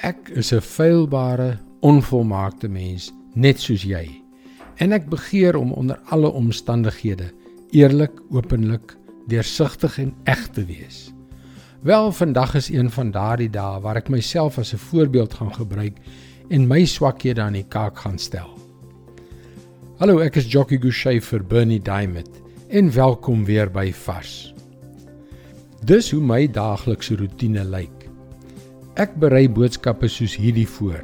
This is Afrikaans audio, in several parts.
Ek is 'n feilbare, onvolmaakte mens, net soos jy. En ek begeer om onder alle omstandighede eerlik, openlik, deursigtig en eg te wees. Wel, vandag is een van daardie dae waar ek myself as 'n voorbeeld gaan gebruik en my swakhede aan die kaak gaan stel. Hallo, ek is Jockey Gouchee vir Bernie Diamond en welkom weer by Vars. Dis hoe my daaglikse roetine lyk. Ek berei boodskappe soos hierdie voor.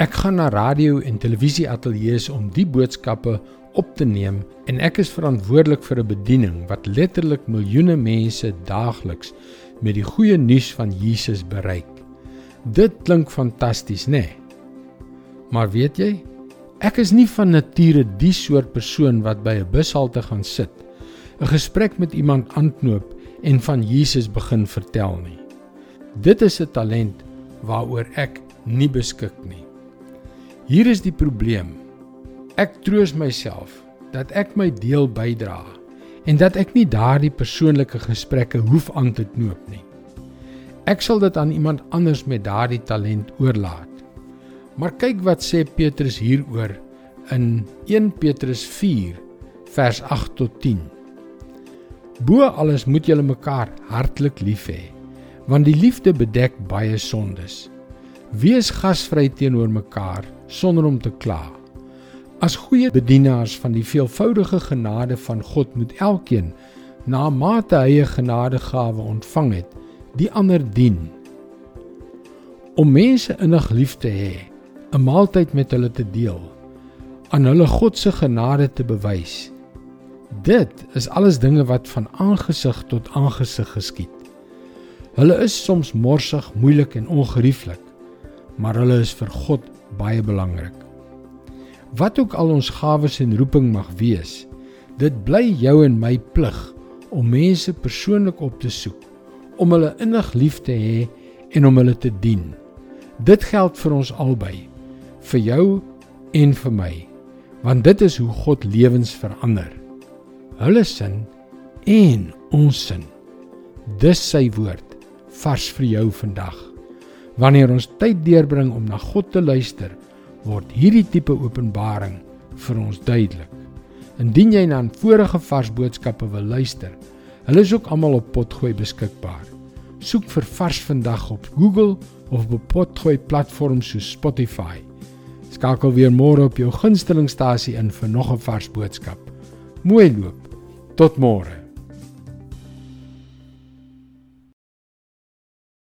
Ek gaan na radio en televisie ateljee's om die boodskappe op te neem en ek is verantwoordelik vir 'n bediening wat letterlik miljoene mense daagliks met die goeie nuus van Jesus bereik. Dit klink fantasties, né? Nee? Maar weet jy, ek is nie van nature die soort persoon wat by 'n bushalte gaan sit, 'n gesprek met iemand aanknoop en van Jesus begin vertel nie. Dit is 'n talent waaroor ek nie beskik nie. Hier is die probleem. Ek troos myself dat ek my deel bydra en dat ek nie daardie persoonlike gesprekke hoef aan te knoop nie. Ek sal dit aan iemand anders met daardie talent oorlaat. Maar kyk wat sê Petrus hieroor in 1 Petrus 4 vers 8 tot 10. Bo alles moet julle mekaar hartlik lief hê want die liefde bedek baie sondes. Wees gasvry teenoor mekaar sonder om te kla. As goeie bedienaars van die veelvoudige genade van God moet elkeen na mate hy 'n genadegawe ontvang het, die ander dien. Om mense innig lief te hê, 'n maaltyd met hulle te deel, aan hulle God se genade te bewys. Dit is alles dinge wat van aangesig tot aangesig geskied. Hulle is soms morsig, moeilik en ongerieflik, maar hulle is vir God baie belangrik. Wat ook al ons gawes en roeping mag wees, dit bly jou en my plig om mense persoonlik op te soek, om hulle innig lief te hê en om hulle te dien. Dit geld vir ons albei, vir jou en vir my, want dit is hoe God lewens verander. Hulle sin en ons sin. Dis sy woord vars vir jou vandag. Wanneer ons tyd deurbring om na God te luister, word hierdie tipe openbaring vir ons duidelik. Indien jy na vorige vars boodskappe wil luister, hulle is ook almal op Potgooi beskikbaar. Soek vir Vars vandag op Google of op Potgooi platforms soos Spotify. Skakel weer môre op jou gunstelingstasie in vir nog 'n vars boodskap. Mooi loop. Tot môre.